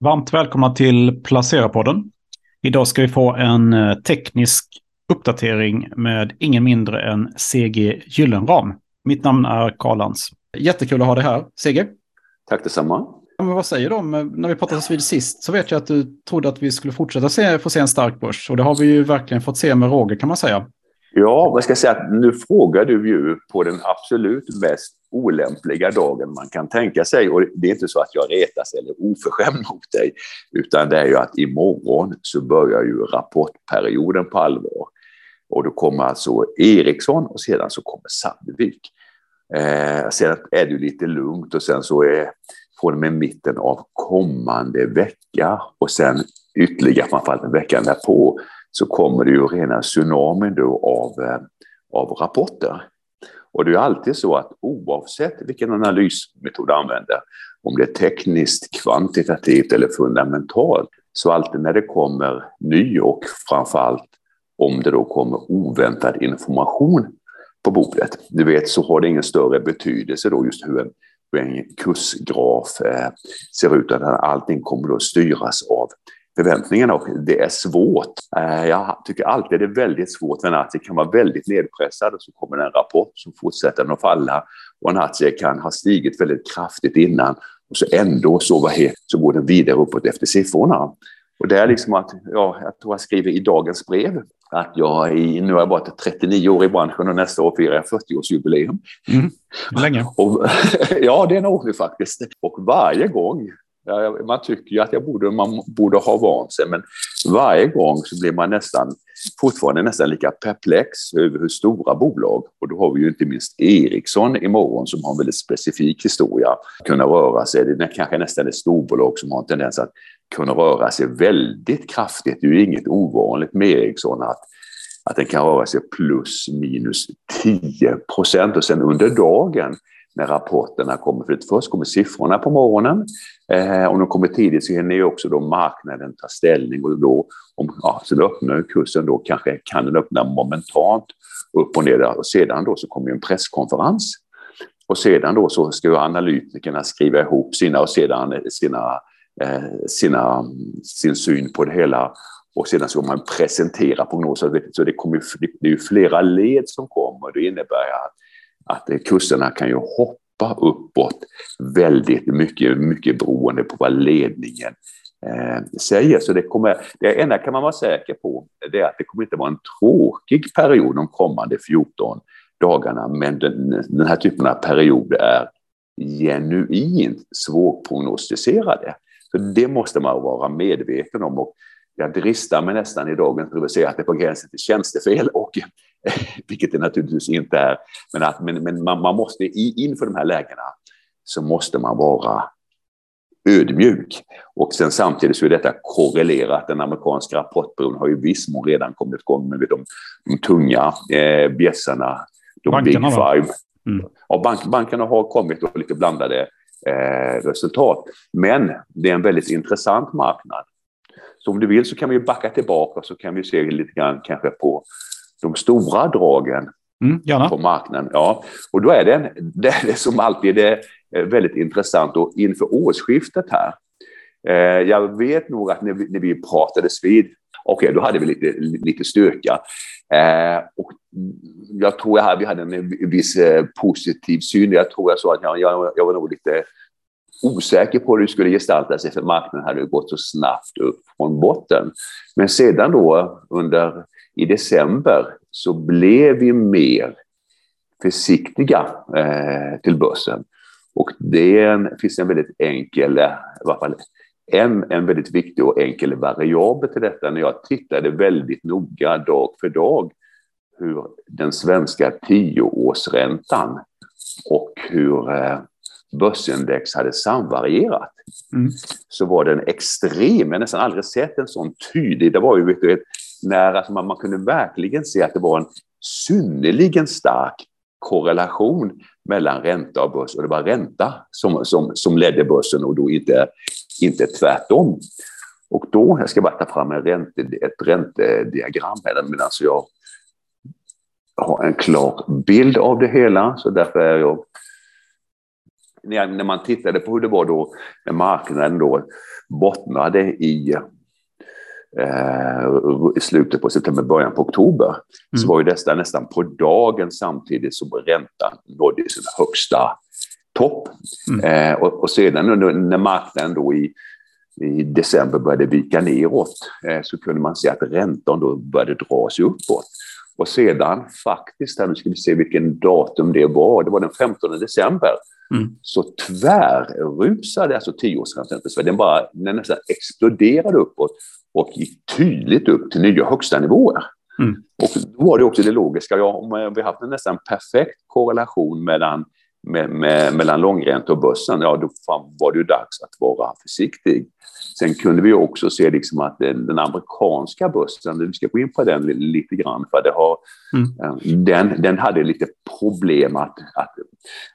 Varmt välkomna till Placera-podden. Idag ska vi få en eh, teknisk uppdatering med ingen mindre än CG Gyllenram. Mitt namn är Karl Lantz. Jättekul att ha dig här, CG. Tack detsamma. Men vad säger om, eh, när vi pratades vid sist så vet jag att du trodde att vi skulle fortsätta se, få se en stark börs. Och det har vi ju verkligen fått se med råge kan man säga. Ja, vad ska jag säga, nu frågar du ju på den absolut mest olämpliga dagen man kan tänka sig. Och det är inte så att jag retas eller oförskämd mot dig, utan det är ju att imorgon så börjar ju rapportperioden på allvar. Och då kommer alltså Ericsson och sedan så kommer Sandvik. Eh, sedan är det lite lugnt och sen så är från och med mitten av kommande vecka och sen ytterligare framförallt veckan därpå så kommer det ju rena tsunamin då av, eh, av rapporter. Och det är alltid så att oavsett vilken analysmetod du använder, om det är tekniskt, kvantitativt eller fundamentalt, så alltid när det kommer ny och framförallt om det då kommer oväntad information på bordet, du vet så har det ingen större betydelse då just hur en, hur en kursgraf eh, ser ut, utan allting kommer då styras av förväntningarna och det är svårt. Eh, jag tycker alltid det är väldigt svårt för en aktie kan vara väldigt nedpressad och så kommer det en rapport som fortsätter att falla och en aktie kan ha stigit väldigt kraftigt innan och så ändå så, vad heter, så går den vidare uppåt efter siffrorna. Och det är liksom att, ja, jag tror jag skriver i dagens brev att jag i, nu har jag varit 39 år i branschen och nästa år firar jag 40-årsjubileum. Mm. Länge. Och, ja, det är nog faktiskt. Och varje gång man tycker ju att jag borde, man borde ha vant sig, men varje gång så blir man nästan, fortfarande nästan lika perplex över hur stora bolag, och då har vi ju inte minst Ericsson imorgon som har en väldigt specifik historia, kunna röra sig. Det är kanske nästan ett storbolag som har en tendens att kunna röra sig väldigt kraftigt. Det är ju inget ovanligt med Ericsson att att den kan röra sig plus minus 10 procent och sen under dagen när rapporterna kommer. För först kommer siffrorna på morgonen. Eh, om de kommer tidigt så hinner ju också då marknaden ta ställning och då om, ja, så öppnar kursen då kanske kan den öppna momentant upp och ner och sedan då så kommer en presskonferens och sedan då så ska ju analytikerna skriva ihop sina och sedan sina, eh, sina, sin syn på det hela och sedan ska man presentera prognoser. Så det, kommer, det är ju flera led som kommer. Det innebär att att eh, kurserna kan ju hoppa uppåt väldigt mycket, mycket beroende på vad ledningen eh, säger. Så det, kommer, det enda kan man vara säker på det är att det kommer inte vara en tråkig period de kommande 14 dagarna, men den, den här typen av perioder är genuint svårprognostiserade. Så det måste man vara medveten om. Och jag dristar mig nästan i dagens säga att det är på gränsen till tjänstefel, och, vilket det naturligtvis inte är. Men, att, men, men man, man måste inför de här lägena så måste man vara ödmjuk. Och sen samtidigt så är detta korrelerat. Den amerikanska rapportperioden har ju viss mån redan kommit igång med de, de tunga eh, bjässarna, de bankerna, big five. Mm. Och bank, bankerna har kommit och lite blandade eh, resultat. Men det är en väldigt intressant marknad. Så om du vill så kan vi backa tillbaka så kan vi se lite grann kanske på de stora dragen mm, på marknaden. Ja, och då är det, det, är som alltid är väldigt intressant och inför årsskiftet här. Eh, jag vet nog att när vi, när vi pratades vid, okej, okay, då hade vi lite, lite styrka. Eh, och jag tror att vi hade en viss eh, positiv syn. Jag tror jag sa att jag, jag, jag var nog lite osäker på hur det skulle gestalta sig för marknaden hade gått så snabbt upp från botten. Men sedan då under i december så blev vi mer försiktiga eh, till börsen. Och det en, finns en väldigt enkel, eh, i varje fall en, en väldigt viktig och enkel variabel till detta när jag tittade väldigt noga dag för dag hur den svenska tioårsräntan och hur eh, börsindex hade samvarierat. Mm. Så var den extrem. Jag nästan aldrig sett en sån tydlig. Det var ju vet du, när alltså man, man kunde verkligen se att det var en synnerligen stark korrelation mellan ränta och börs och det var ränta som, som, som ledde börsen och då inte, inte tvärtom. Och då, jag ska bara ta fram en ränte, ett räntediagram här medan jag har en klar bild av det hela, så därför är jag när man tittade på hur det var då när marknaden då bottnade i eh, i slutet på september, början på oktober, mm. så var ju detta nästan på dagen samtidigt som räntan nådde sin högsta topp. Mm. Eh, och, och, sedan när marknaden då i, i december började vika neråt eh, så kunde man se att räntan då började dra sig uppåt. Och sedan faktiskt, här, nu ska vi se vilken datum det var, det var den 15 december, mm. så tvärrusade alltså tioårsräntan i Sverige. Den, bara, den nästan exploderade uppåt och gick tydligt upp till nya högsta nivåer. Mm. Och då var det också det logiska, ja, om vi haft en nästan perfekt korrelation mellan med, med, mellan långränta och börsen, ja då var det ju dags att vara försiktig. Sen kunde vi också se liksom att den, den amerikanska börsen, vi ska gå in på den lite grann, för det har, mm. den, den hade lite problem att, att,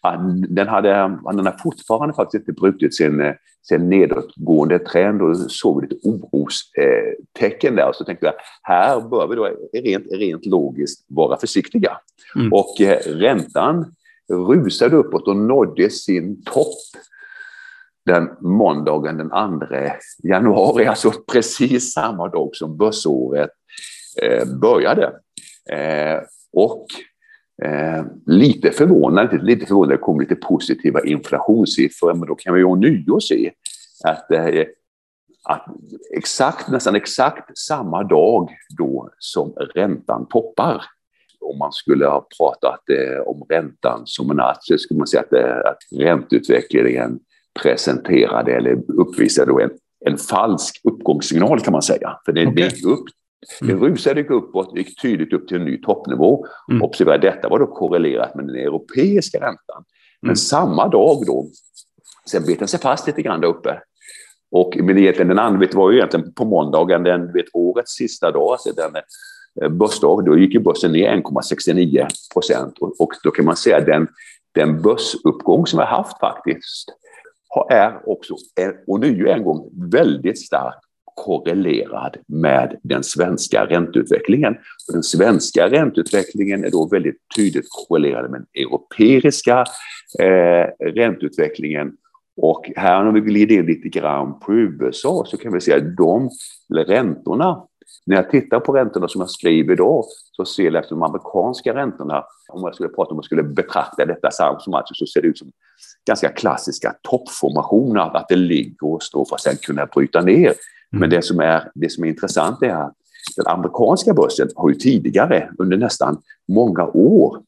att, den, hade, den har fortfarande faktiskt inte brutit sin, sin nedåtgående trend och såg lite orostecken där. Så tänkte jag, här bör vi då rent, rent logiskt vara försiktiga. Mm. Och eh, räntan rusade uppåt och nådde sin topp den måndagen den 2 januari, alltså precis samma dag som börsåret eh, började. Eh, och eh, lite förvånande, lite förvånande kom lite positiva inflationssiffror, men då kan vi ånyo se att, eh, att exakt, nästan exakt samma dag då som räntan toppar om man skulle ha pratat eh, om räntan som en aktie skulle man säga att, eh, att ränteutvecklingen presenterade eller uppvisade en, en falsk uppgångssignal kan man säga. För det, okay. gick upp det mm. rusade uppåt, gick tydligt upp till en ny toppnivå. Mm. Observera, detta var då korrelerat med den europeiska räntan. Men mm. samma dag då, sen bet den sig fast lite grann där uppe. Och men egentligen den andra, var ju egentligen på måndagen, den, vet, årets sista dag, alltså den Eh, börsdag, då gick ju börsen ner 1,69 procent. Och, och, då kan man säga att den, den börsuppgång som vi har haft faktiskt är också, och nu en gång, väldigt starkt korrelerad med den svenska ränteutvecklingen. Och den svenska ränteutvecklingen är då väldigt tydligt korrelerad med den europeiska eh, ränteutvecklingen. Och här när vi glider in lite grann på USA så kan vi säga att de räntorna när jag tittar på räntorna som jag skriver idag så ser jag efter de amerikanska räntorna, om jag skulle prata om jag skulle betrakta detta som alltså, så ser det ut som ganska klassiska toppformationer, att det ligger och står för att sen kunna bryta ner. Mm. Men det som, är, det som är intressant är att den amerikanska börsen har ju tidigare under nästan många år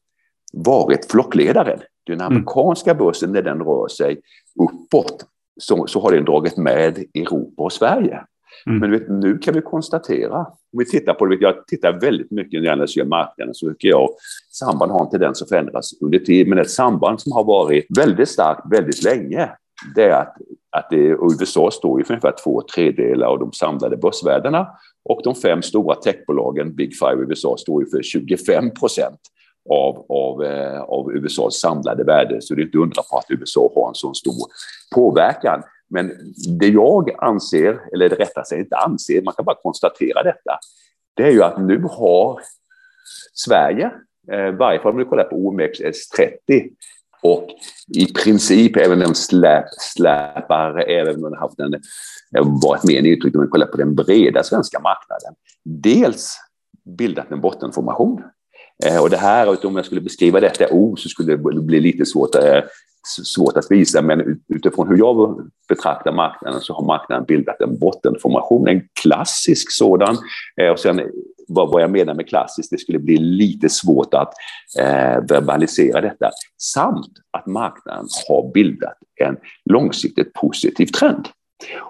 varit flockledaren. Den mm. amerikanska börsen, när den rör sig uppåt, så, så har den dragit med Europa och Sverige. Mm. Men vet, nu kan vi konstatera, om vi tittar på det, jag tittar väldigt mycket när jag analyserar marknaden, så tycker jag samband har en tendens att förändras under tid, men ett samband som har varit väldigt starkt väldigt länge, det är att, att det, USA står ju för ungefär två tredjedelar av de samlade börsvärdena och de fem stora techbolagen, Big Five i USA, står ju för 25 procent av, av, eh, av USAs samlade värde. Så det är inte undra på att USA har en så stor påverkan. Men det jag anser, eller det rättare sagt inte anser, man kan bara konstatera detta, det är ju att nu har Sverige, eh, i varje fall om du kollar på OMXS30, och i princip även en släp, släpare, även om den har haft en, eh, varit mer uttryck, om vi kollar på den breda svenska marknaden. Dels bildat en bottenformation. Eh, och det här, om jag skulle beskriva detta ord så skulle det bli lite svårt. Eh, svårt att visa, men utifrån hur jag betraktar marknaden så har marknaden bildat en bottenformation, en klassisk sådan. Eh, och sen vad, jag menar med klassisk, det skulle bli lite svårt att eh, verbalisera detta. Samt att marknaden har bildat en långsiktigt positiv trend.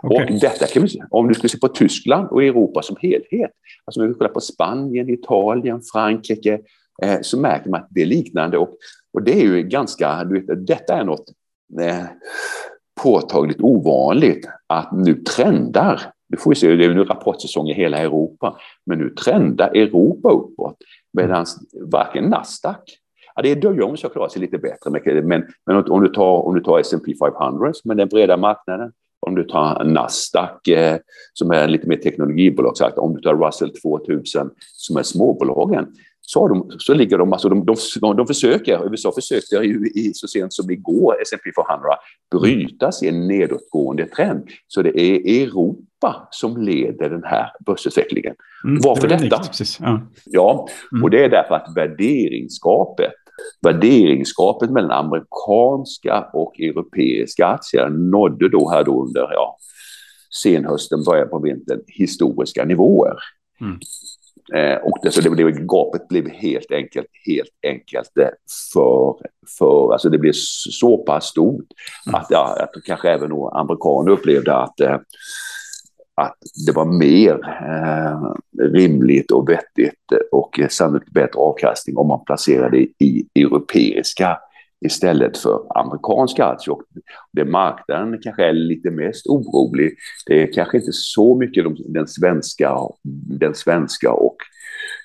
Okay. Och detta kan vi se, om du skulle se på Tyskland och Europa som helhet, alltså om vi kollar på Spanien, Italien, Frankrike, eh, så märker man att det är liknande. Och och det är ju ganska, du vet, detta är något eh, påtagligt ovanligt att nu trendar, Nu får vi se, det är nu rapportsäsong i hela Europa, men nu trendar Europa uppåt medan varken Nasdaq Ja, det är Dow Jones som klarar sig lite bättre, men, men om du tar, om du tar S&P 500 som är den breda marknaden, om du tar Nasdaq eh, som är lite mer teknologibolag, om du tar Russell 2000 som är småbolagen, så, de, så ligger de, alltså de, de, de försöker, USA försökte ju i, så sent som igår, S&P 500, bryta sin nedåtgående trend. Så det är Europa som leder den här börsutvecklingen. Mm, Varför det detta? Precis, ja, ja mm. och det är därför att värderingsgapet värderingsgapet mellan amerikanska och europeiska aktier nådde då här då under ja, senhösten, början på vintern historiska nivåer. Mm. Eh, och det, så det, det, gapet blev helt enkelt, helt enkelt eh, för, för alltså det blev så pass stort mm. att, ja, att kanske även amerikaner upplevde att, eh, att det var mer eh, rimligt och vettigt och sannolikt bättre avkastning om man placerade i europeiska istället för amerikanska aktier. Och det marknaden kanske är lite mest orolig, det är kanske inte så mycket de, den, svenska, den svenska och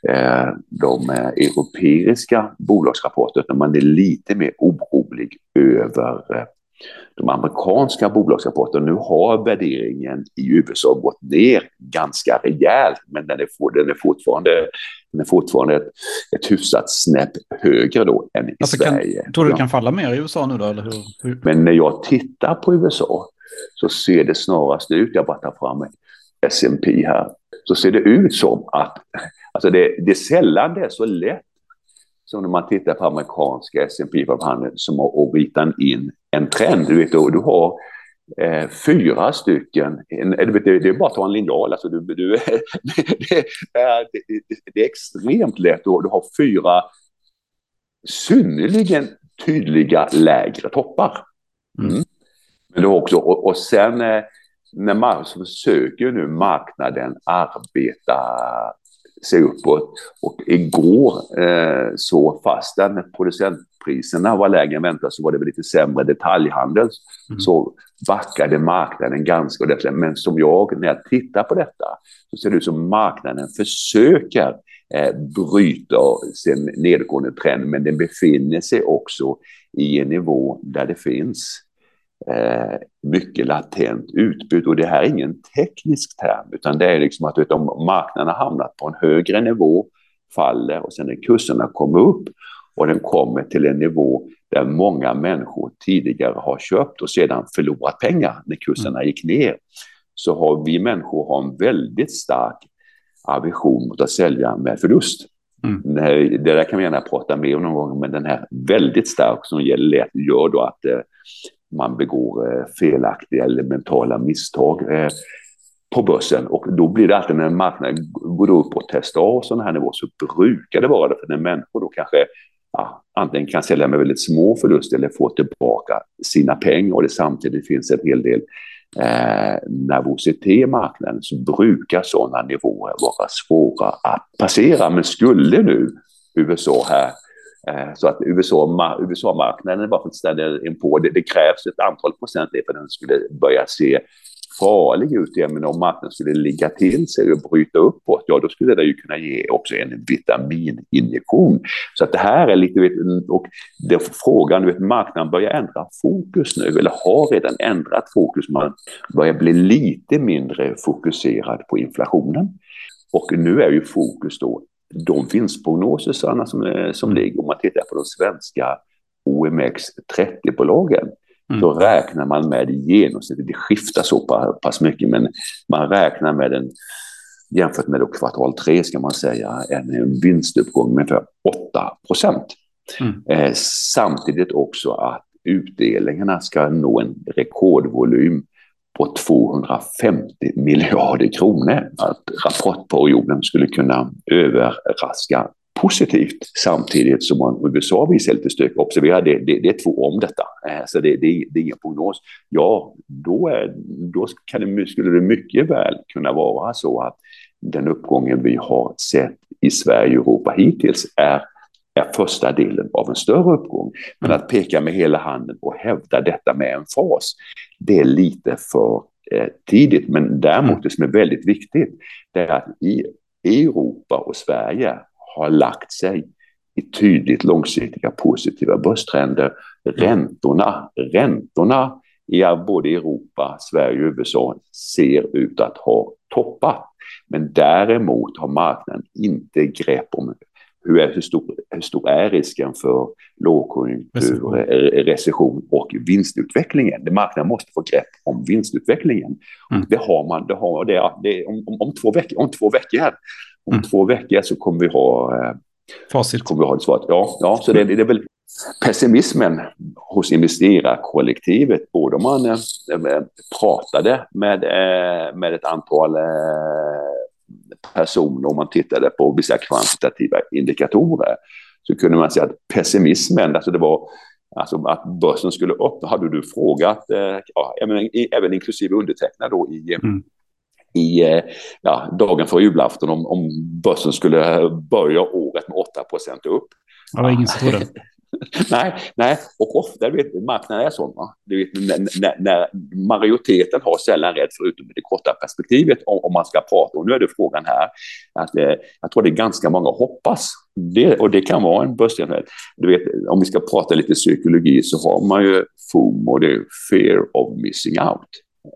eh, de eh, europeiska bolagsrapporterna, utan man är lite mer orolig över eh, de amerikanska bolagsrapporterna. Nu har värderingen i USA gått ner ganska rejält, men den är, den är fortfarande, den är fortfarande ett, ett hyfsat snäpp högre då än i alltså Sverige. Kan, tror du det kan falla mer i USA nu då? Eller hur? hur? Men när jag tittar på USA så ser det snarast ut, jag bara tar fram S&P här, så ser det ut som att, alltså det, det är sällan det är så lätt som när man tittar på amerikanska S&P 500 som att rita in en trend. Du, vet, du har eh, fyra stycken, en, vet, det, det är bara att ta en linjal, alltså du, du, det, är, det, är extremt lätt, du, du har fyra synnerligen tydliga lägre toppar. Mm. Men du har också, och, och sen eh, när man försöker nu marknaden arbeta se uppåt. Och igår eh, så fastän producentpriserna var lägre än väntat så var det väl lite sämre detaljhandel. Mm. Så backade marknaden ganska ordentligt. Men som jag, när jag tittar på detta, så ser det ut som marknaden försöker eh, bryta sin nedgående trend, men den befinner sig också i en nivå där det finns eh, mycket latent utbud. Och det här är ingen teknisk term, utan det är liksom att vet, om marknaden har hamnat på en högre nivå, faller och sen när kurserna kommer upp och den kommer till en nivå där många människor tidigare har köpt och sedan förlorat pengar när kurserna mm. gick ner, så har vi människor har en väldigt stark aversion mot att sälja med förlust. Mm. Det där kan vi gärna prata mer om någon gång, men den här väldigt stark som gäller gör då att eh, man begår eh, felaktiga eller mentala misstag eh, på börsen. Och då blir det alltid när marknaden går upp och testar av sådana här nivåer så brukar det vara det för när människor då kanske ja, antingen kan sälja med väldigt små förluster eller få tillbaka sina pengar och det samtidigt finns en hel del eh, nervositet i marknaden så brukar sådana nivåer vara svåra att passera. Men skulle nu USA här Eh, Eh, så att USA-marknaden USA bara fullständigt inpå. Det, det krävs ett antal procent för att den skulle börja se farlig ut igen. Men om marknaden skulle ligga till sig och bryta uppåt, ja då skulle det ju kunna ge också en vitamininjektion. Så att det här är lite, och det frågan, du vet, marknaden börjar ändra fokus nu, eller har redan ändrat fokus. Man börjar bli lite mindre fokuserad på inflationen. Och nu är ju fokus då de vinstprognoser som, som ligger, om man tittar på de svenska OMX 30-bolagen, mm. då räknar man med i genomsnitt, det skiftar så pass mycket, men man räknar med en jämfört med då kvartal tre ska man säga, en vinstuppgång med ungefär 8 procent. Mm. Eh, samtidigt också att utdelningarna ska nå en rekordvolym på 250 miljarder kronor. Att rapportperioden skulle kunna överraska positivt samtidigt som man USA visar lite stök. Observera, det, det, det, är två om detta, eh, så det, det, det är ingen prognos. Ja, då, är, då kan det, skulle det mycket väl kunna vara så att den uppgången vi har sett i Sverige och Europa hittills är är första delen av en större uppgång. Men att peka med hela handen och hävda detta med en fas, det är lite för eh, tidigt. Men däremot det som är väldigt viktigt, det är att i Europa och Sverige har lagt sig i tydligt långsiktiga positiva börstrender. Räntorna, räntorna i både Europa, Sverige och USA ser ut att ha toppat. Men däremot har marknaden inte grepp om hur, är, hur, stor, hur stor är risken för lågkonjunktur, recession. recession och vinstutvecklingen? Marknaden måste få grepp om vinstutvecklingen. Mm. Det har man, det har, det, det, om, om, om, två veckor, om två veckor, om mm. två veckor så kommer vi ha eh, Facit. Kommer vi ha det svaret. Ja, ja, så det, det är väl pessimismen hos investerarkollektivet, både om man äh, pratade med, äh, med ett antal äh, personer, om man tittade på vissa kvantitativa indikatorer, så kunde man säga att pessimismen, alltså det var alltså att börsen skulle upp, hade du frågat, ja, även, även inklusive undertecknad då i, mm. i ja, dagen för julafton om, om börsen skulle börja året med 8 upp. Det var ingen som trodde. nej, nej, och ofta vet marknaden är sån. Va? Du vet, när, när, majoriteten har sällan rätt förutom i det korta perspektivet om, om man ska prata. Och nu är det frågan här att eh, jag tror det är ganska många hoppas. Det, och det kan vara en börsgeneraell. Du vet, om vi ska prata lite psykologi så har man ju FOMO, det är fear of missing out.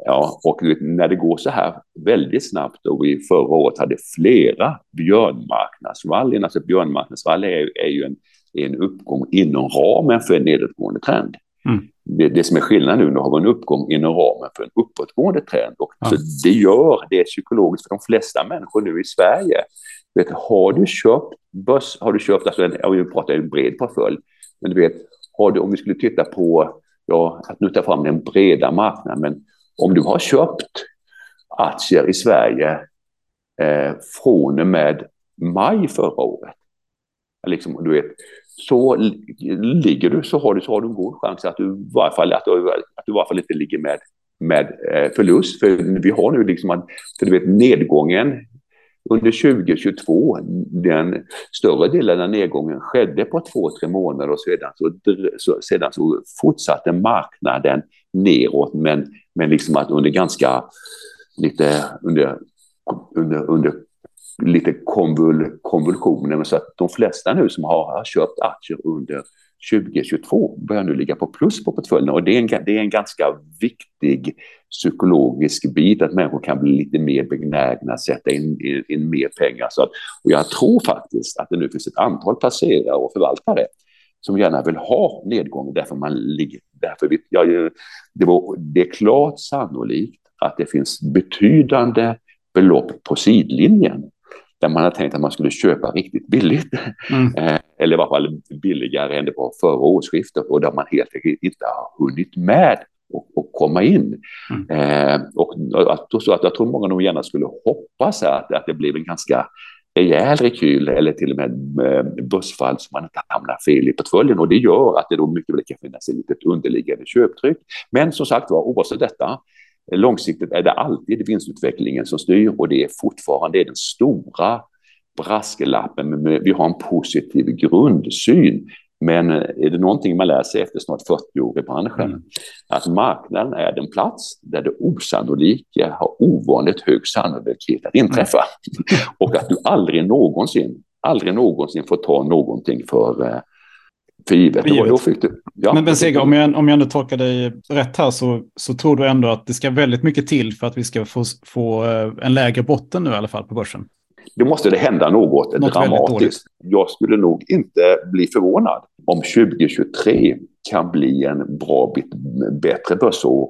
Ja, och när det går så här väldigt snabbt och vi förra året hade flera björnmarknadsrallyn, alltså björnmarknadsrally är, är ju en en uppgång inom ramen för en nedåtgående trend. Mm. Det, det, som är skillnaden nu, nu har vi en uppgång inom ramen för en uppåtgående trend. Och ja. så det gör, det är psykologiskt för de flesta människor nu i Sverige. Vet, har du köpt börs, har du köpt, alltså en, jag pratar en bred portfölj, men du vet, har du, om vi skulle titta på, ja, att nu ta fram den breda marknaden, men om du har köpt aktier i Sverige eh, från och med maj förra året, liksom, du vet, så ligger du så har du, så har du en god chans att du i varje fall, att du, att du i varje fall inte ligger med, med eh, förlust. För vi har nu liksom att, för du vet nedgången under 2022, den större delen av nedgången skedde på två, tre månader och sedan så, så, sedan så fortsatte marknaden neråt, men, men liksom att under ganska lite under, under, under lite konvul, konvulsioner. Så att de flesta nu som har, har köpt aktier under 2022 börjar nu ligga på plus på portföljen. Och det är, en, det är en ganska viktig psykologisk bit att människor kan bli lite mer benägna att sätta in, in, in mer pengar. Så att, och jag tror faktiskt att det nu finns ett antal placerare och förvaltare som gärna vill ha nedgång därför man ligger... Därför vi, ja, det, var, det är klart sannolikt att det finns betydande belopp på sidlinjen där man har tänkt att man skulle köpa riktigt billigt. Mm. Eh, eller i alla fall billigare än det var förra årsskiftet och där man helt enkelt inte har hunnit med och, och komma in. Mm. Eh, och att, så att jag tror många nog gärna skulle hoppas att, att det blev en ganska rejäl rekyl eller till och med eh, börsfall så man inte hamnar fel i portföljen och det gör att det då mycket väl kan finnas ett litet underliggande köptryck. Men som sagt var, oavsett detta Långsiktigt är det alltid vinstutvecklingen som styr och det är fortfarande den stora brasklappen. Vi har en positiv grundsyn. Men är det någonting man lär sig efter snart 40 år i branschen, mm. att marknaden är den plats där det osannolika har ovanligt hög sannolikhet att inträffa. Mm. och att du aldrig någonsin, aldrig någonsin får ta någonting för eh, för givet. För givet. Då, fick du, ja. Men, Seger, om jag, om jag nu tolkar dig rätt här så, så tror du ändå att det ska väldigt mycket till för att vi ska få, få eh, en lägre botten nu i alla fall på börsen? Då måste det hända något, något dramatiskt. Jag skulle nog inte bli förvånad om 2023 kan bli en bra bit bättre börsår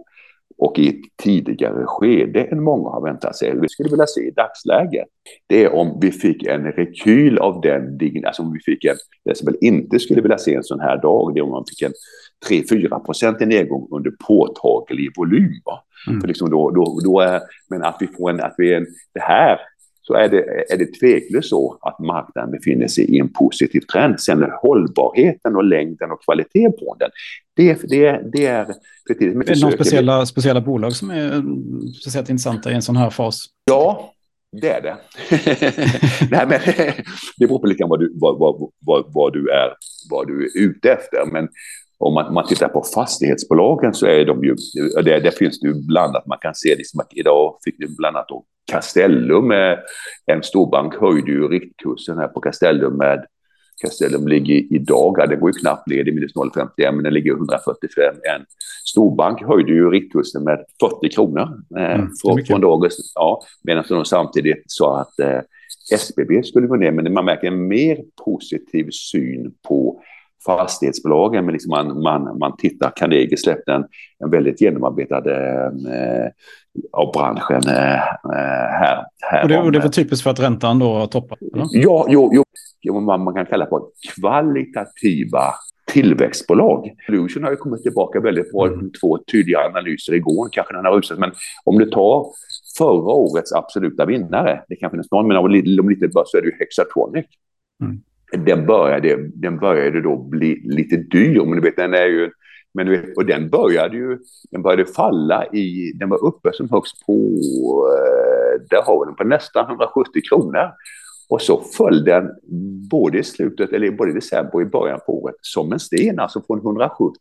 och i ett tidigare skede än många har väntat sig. Vi skulle vilja se i dagsläget, det är om vi fick en rekyl av den dignitet, alltså om vi fick en, det som väl inte skulle vilja se en sån här dag, det är om man fick en 3-4 procent i nedgång under påtaglig volym. Mm. För liksom då, då, då är, men att vi får en, att vi en, det här så är det, är det tveklöst så att marknaden befinner sig i en positiv trend. Sen hållbarheten och längden och kvaliteten på den, det, det, det är tidigt. är det några speciella, speciella bolag som är speciellt intressanta i en sån här fas? Ja, det är det. Nej, men, det beror på lite vad du, vad, vad, vad, vad, du är, vad du är ute efter. Men om man, man tittar på fastighetsbolagen så är de ju, det, det finns det ju blandat. Man kan se liksom att idag fick du bland annat Castellum, en storbank höjde ju riktkursen här på Castellum med Castellum ligger idag, den går ju knappt ner, är minus 0,51, men den ligger 145. En storbank höjde ju riktkursen med 40 kronor eh, mm, från, från dagens, ja, medan de samtidigt sa att eh, SBB skulle gå ner, men man märker en mer positiv syn på fastighetsbolagen. Men liksom man, man, man tittar, Carnegie släppte en, en väldigt genomarbetad eh, av branschen eh, här. här och, det, och det var typiskt för att räntan då? Eller? Ja, jo, jo, jo man, man kan kalla för kvalitativa tillväxtbolag. Evolution har ju kommit tillbaka väldigt bra. Mm. Två tydliga analyser igår, kanske den har rusat. Men om du tar förra årets absoluta vinnare, det kan finnas någon, men om lite bör så är det ju Hexatronic. Mm. Den, började, den började då bli lite dyr, men du vet, den är ju men du vet, och den började ju den började falla i, den var uppe som högst på, eh, där har vi den på nästan 170 kronor. Och så föll den både i slutet, eller både i december och i början på året som en sten, alltså från 170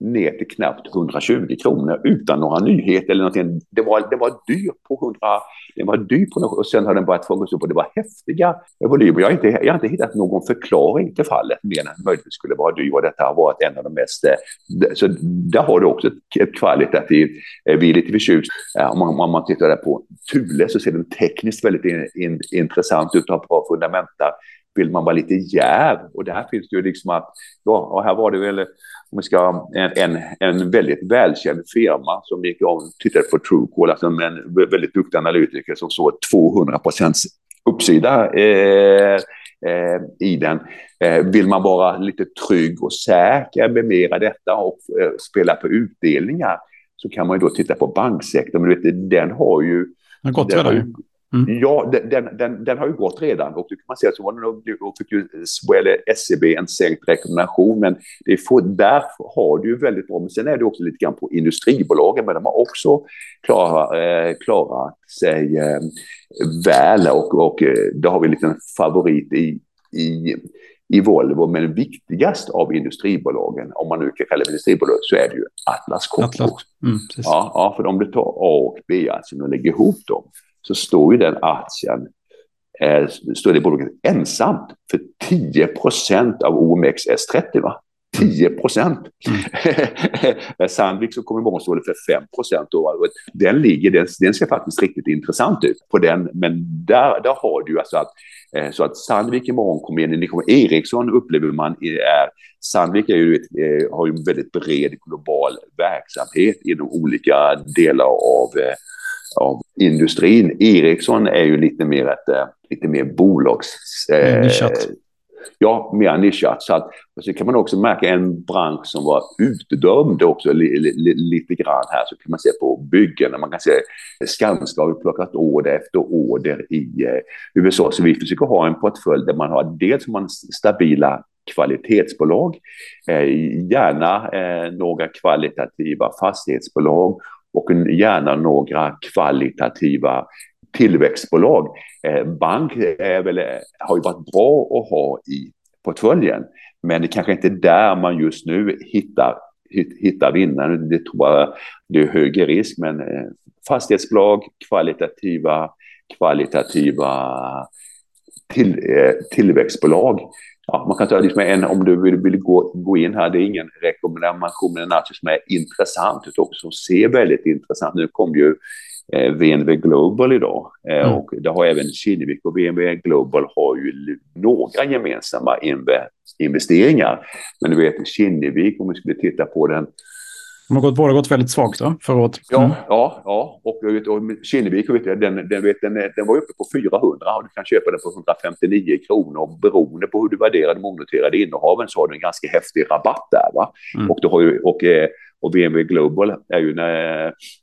ner till knappt 120 kronor utan några nyheter eller någonting. Det var, det var dyrt på 100, det var dyrt på något, och sen har den börjat fångas upp och det var häftiga volymer. Jag har inte, jag har inte hittat någon förklaring till fallet mer än att möjligtvis skulle vara dyr och detta har varit en av de mest, eh, så där har du också ett, kvalitativt, eh, vi är lite förtjust, eh, om man, om man tittar där på Thule så ser den tekniskt väldigt in, in, intressant ut och har bra fundamenta vill man vara lite jäv. Och där finns det ju liksom att, ja, och här var det väl, om vi ska, en, en, en väldigt välkänd firma som gick om tittade på Truecaller, alltså en väldigt duktig analytiker som såg 200 procents uppsida eh, eh, i den. Eh, vill man vara lite trygg och säker med mera detta och eh, spela på utdelningar så kan man ju då titta på banksektorn. Men du vet, den har ju... Den har gått redan. Mm. Ja, den, den, den, har ju gått redan och då kan man säga att så nog, fick ju SCB en sänkt rekommendation, men det för, där har du ju väldigt bra. Men sen är det också lite grann på industribolagen, men de har också klarat, eh, klarat sig eh, väl och, och eh, då har vi en liten favorit i, i i Volvo, men viktigast av industribolagen, om man nu kan kalla det industribolag, så är det ju Atlas Copco. Atlas. Mm, ja, ja, för om du tar A och B-aktien och lägger ihop dem, så står ju den aktien eh, står det bolaget ensamt för 10 procent av OMXS30. Va? 10 procent. Mm. Sandvik som kommer imorgon står det för 5 procent. Den, ligger, den, den ser faktiskt riktigt intressant ut på den. Men där, där har du alltså att, eh, så att Sandvik imorgon kommer in. Det kommer, Ericsson upplever man är, Sandvik är ju, eh, har ju en väldigt bred global verksamhet inom olika delar av eh, av industrin. Ericsson är ju lite mer ett eh, lite mer bolags... Eh, nischat. Ja, mer nischat. Så, att, så kan man också märka en bransch som var utdömd också li, li, lite grann här. Så kan man se på byggen. Man kan se Skanska har plockat order efter order i eh, USA. Så vi försöker ha en portfölj där man har dels man stabila kvalitetsbolag, eh, gärna eh, några kvalitativa fastighetsbolag och gärna några kvalitativa tillväxtbolag. Eh, bank är väl, eh, har ju varit bra att ha i portföljen, men det kanske inte är där man just nu hittar, hittar vinnaren. Det tror jag det är högre risk, men eh, fastighetsbolag, kvalitativa, kvalitativa till, tillväxtbolag ja, man kan ta liksom en, om du vill, vill gå, gå in här, det är ingen rekommendation, men en aktie som är intressant och som ser väldigt intressant. Nu kom ju eh, VNV Global idag eh, mm. och det har även Kinnevik och VNV Global har ju några gemensamma investeringar. Men du vet Kinnevik, om vi skulle titta på den de har gått, båda gått väldigt svagt då, förra året. Mm. Ja, ja, ja. Och, och Kinnevik, den, den, den, den var uppe på 400 och du kan köpa den för 159 kronor. Beroende på hur du värderar de onoterade innehaven så har du en ganska häftig rabatt där. Va? Mm. Och, du har ju, och eh, och BMW Global är ju,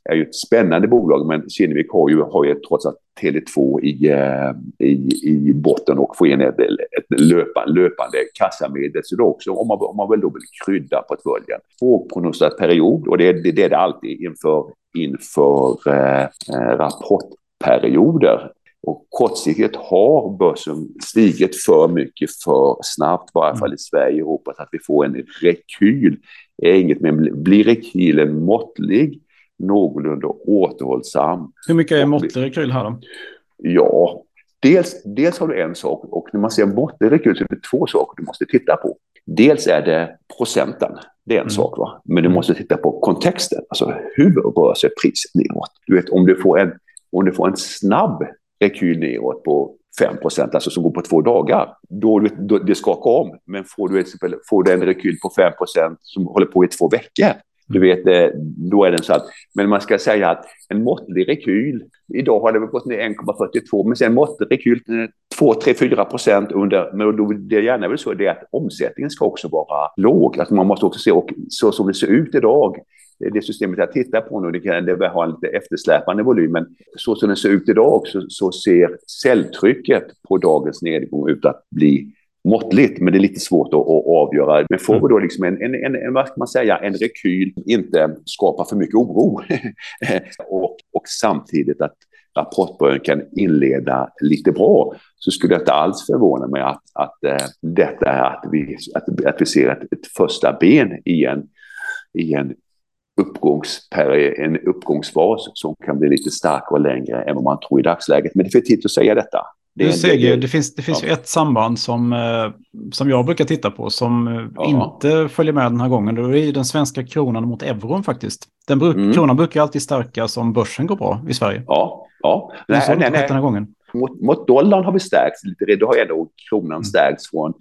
är ju ett spännande bolag, men Kinnevik har ju, har ju trots allt Tele2 i, eh, i, i botten och få in ett, ett löpande, löpande kassamedel. Så då också, om man, om man väl då vill krydda portföljen. tvåprognostiserad period och det, det, det är det alltid inför, inför eh, eh rapportperioder. Och kortsiktigt har börsen stigit för mycket för snabbt, i varje fall i Sverige och Europa, så att vi får en rekyl. Är inget men blir rekylen måttlig, någorlunda återhållsam. Hur mycket är måttlig rekyl här då? Ja, dels, dels har du en sak och när man ser måttlig rekyl så är det två saker du måste titta på. Dels är det procenten, det är en mm. sak, va? men du måste titta på kontexten. Alltså hur rör sig priset neråt? Du vet, om du får en, om du får en snabb rekyl neråt på 5 procent, alltså som går på två dagar, då, då det skakar om. Men får du, exempel, får du en rekyl på 5 procent som håller på i två veckor, du vet, då är den så att, men man ska säga att en måttlig rekyl, idag har det väl gått ner 1,42, men sen måttlig rekyl 2, 3, 4 procent under, men då, det är gärna väl så det är att omsättningen ska också vara låg. Alltså man måste också se, och så som det ser ut idag, eh, det systemet jag tittar på nu, det, kan, det ha en lite eftersläpande volym, men så som det ser ut idag så, så ser säljtrycket på dagens nedgång ut att bli måttligt, men det är lite svårt att, att avgöra. Men får vi då liksom en, en, en, en, vad ska man säga, en rekyl inte skapar för mycket oro och, och samtidigt att rapportbörjan kan inleda lite bra så skulle jag inte alls förvåna mig att, att äh, detta är att vi, att, att vi ser ett, ett första ben i en, i en en uppgångsfas som kan bli lite starkare och längre än vad man tror i dagsläget. Men det är för tidigt att säga detta. Det, du ser, det finns, det finns ja. ju ett samband som, eh, som jag brukar titta på som eh, ja. inte följer med den här gången. Det är den svenska kronan mot euron faktiskt. Den bruk, mm. Kronan brukar alltid stärkas om börsen går bra i Sverige. Ja, ja. Nej, nej, nej, nej. Den här gången. Mot, mot dollarn har vi stärkts lite. Då har ändå kronan mm. stärkts från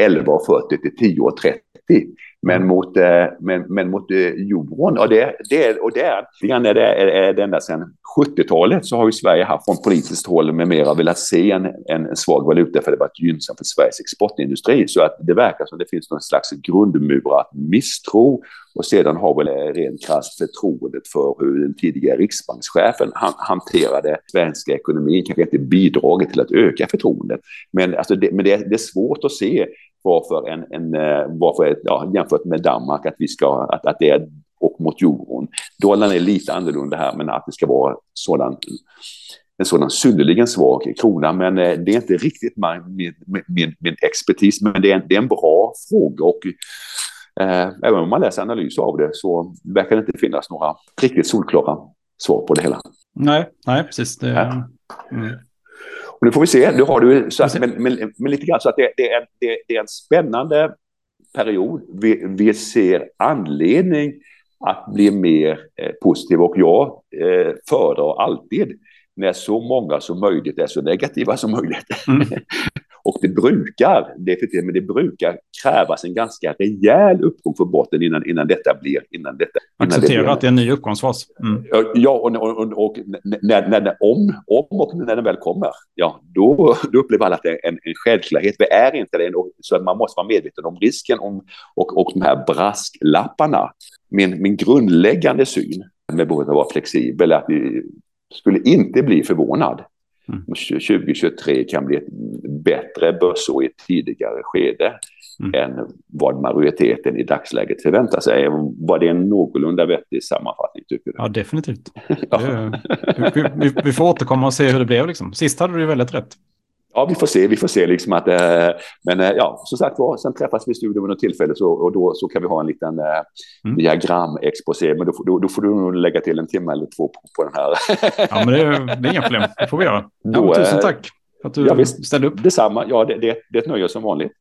11,40 till 10,30. Men mot, eh, men, men mot eh, euron, och det, det, och det är, det är, är det ända sedan 70-talet så har ju Sverige haft från politiskt håll med mera velat se en, en svag valuta för det varit gynnsamt för Sveriges exportindustri. Så att det verkar som det finns någon slags grundmurat misstro och sedan har väl eh, rent krasst förtroendet för hur den tidigare riksbankschefen han, hanterade svenska ekonomin kanske inte bidragit till att öka förtroendet. Men, alltså det, men det, det är svårt att se varför, en, en, eh, varför ja, jämfört med Danmark, att, vi ska, att, att det är och mot euron. Dollarn är lite annorlunda här, men att det ska vara sådan, en sådan synnerligen svag krona. Men eh, det är inte riktigt min, min, min expertis, men det är, en, det är en bra fråga. Och, även om man läser analyser av det så verkar det inte finnas några riktigt solklara svar på det hela. Nej, nej precis. Det, mm. Och nu får vi se. Nu har du, så att, men, men, men, lite grann så att det, det, är, det, det är en spännande period. Vi, vi ser anledning att bli mer eh, positiv och jag eh, föredrar alltid när så många som möjligt är så negativa som möjligt. Mm. och det brukar, definitivt, men det brukar krävas en ganska rejäl uppgång för botten innan, innan detta blir... Innan detta, Acceptera att det är en ny uppgångsfas. Mm. Ja, och, och, och, och när, när, om, om och när den väl kommer, ja, då, då upplever alla att det är en, en självklarhet. Vi är inte det, så att man måste vara medveten om risken om, och, och de här brasklapparna. Min, min grundläggande syn med behovet av att vara flexibel är att vi skulle inte bli förvånad Mm. 2023 kan bli ett bättre börsår i ett tidigare skede mm. än vad majoriteten i dagsläget förväntar sig. Var det en någorlunda vettig sammanfattning tycker du? Ja, definitivt. ja. vi, vi, vi, får återkomma och se hur det blev. Liksom. Sist hade du väldigt rätt. Ja, vi får se. Vi får se liksom att, eh, men eh, ja, som sagt var, sen träffas vi i studion vid något tillfälle så, och då så kan vi ha en liten eh, mm. diagramexposé. Men då, då, då, får du nog lägga till en timme eller två på, på den här. ja, men det, är, det är inga problem. Det får vi göra. Ja, då, tusen tack för att du ja, visst, ställde upp. Detsamma. Ja, det, det, det är ett nöje som vanligt.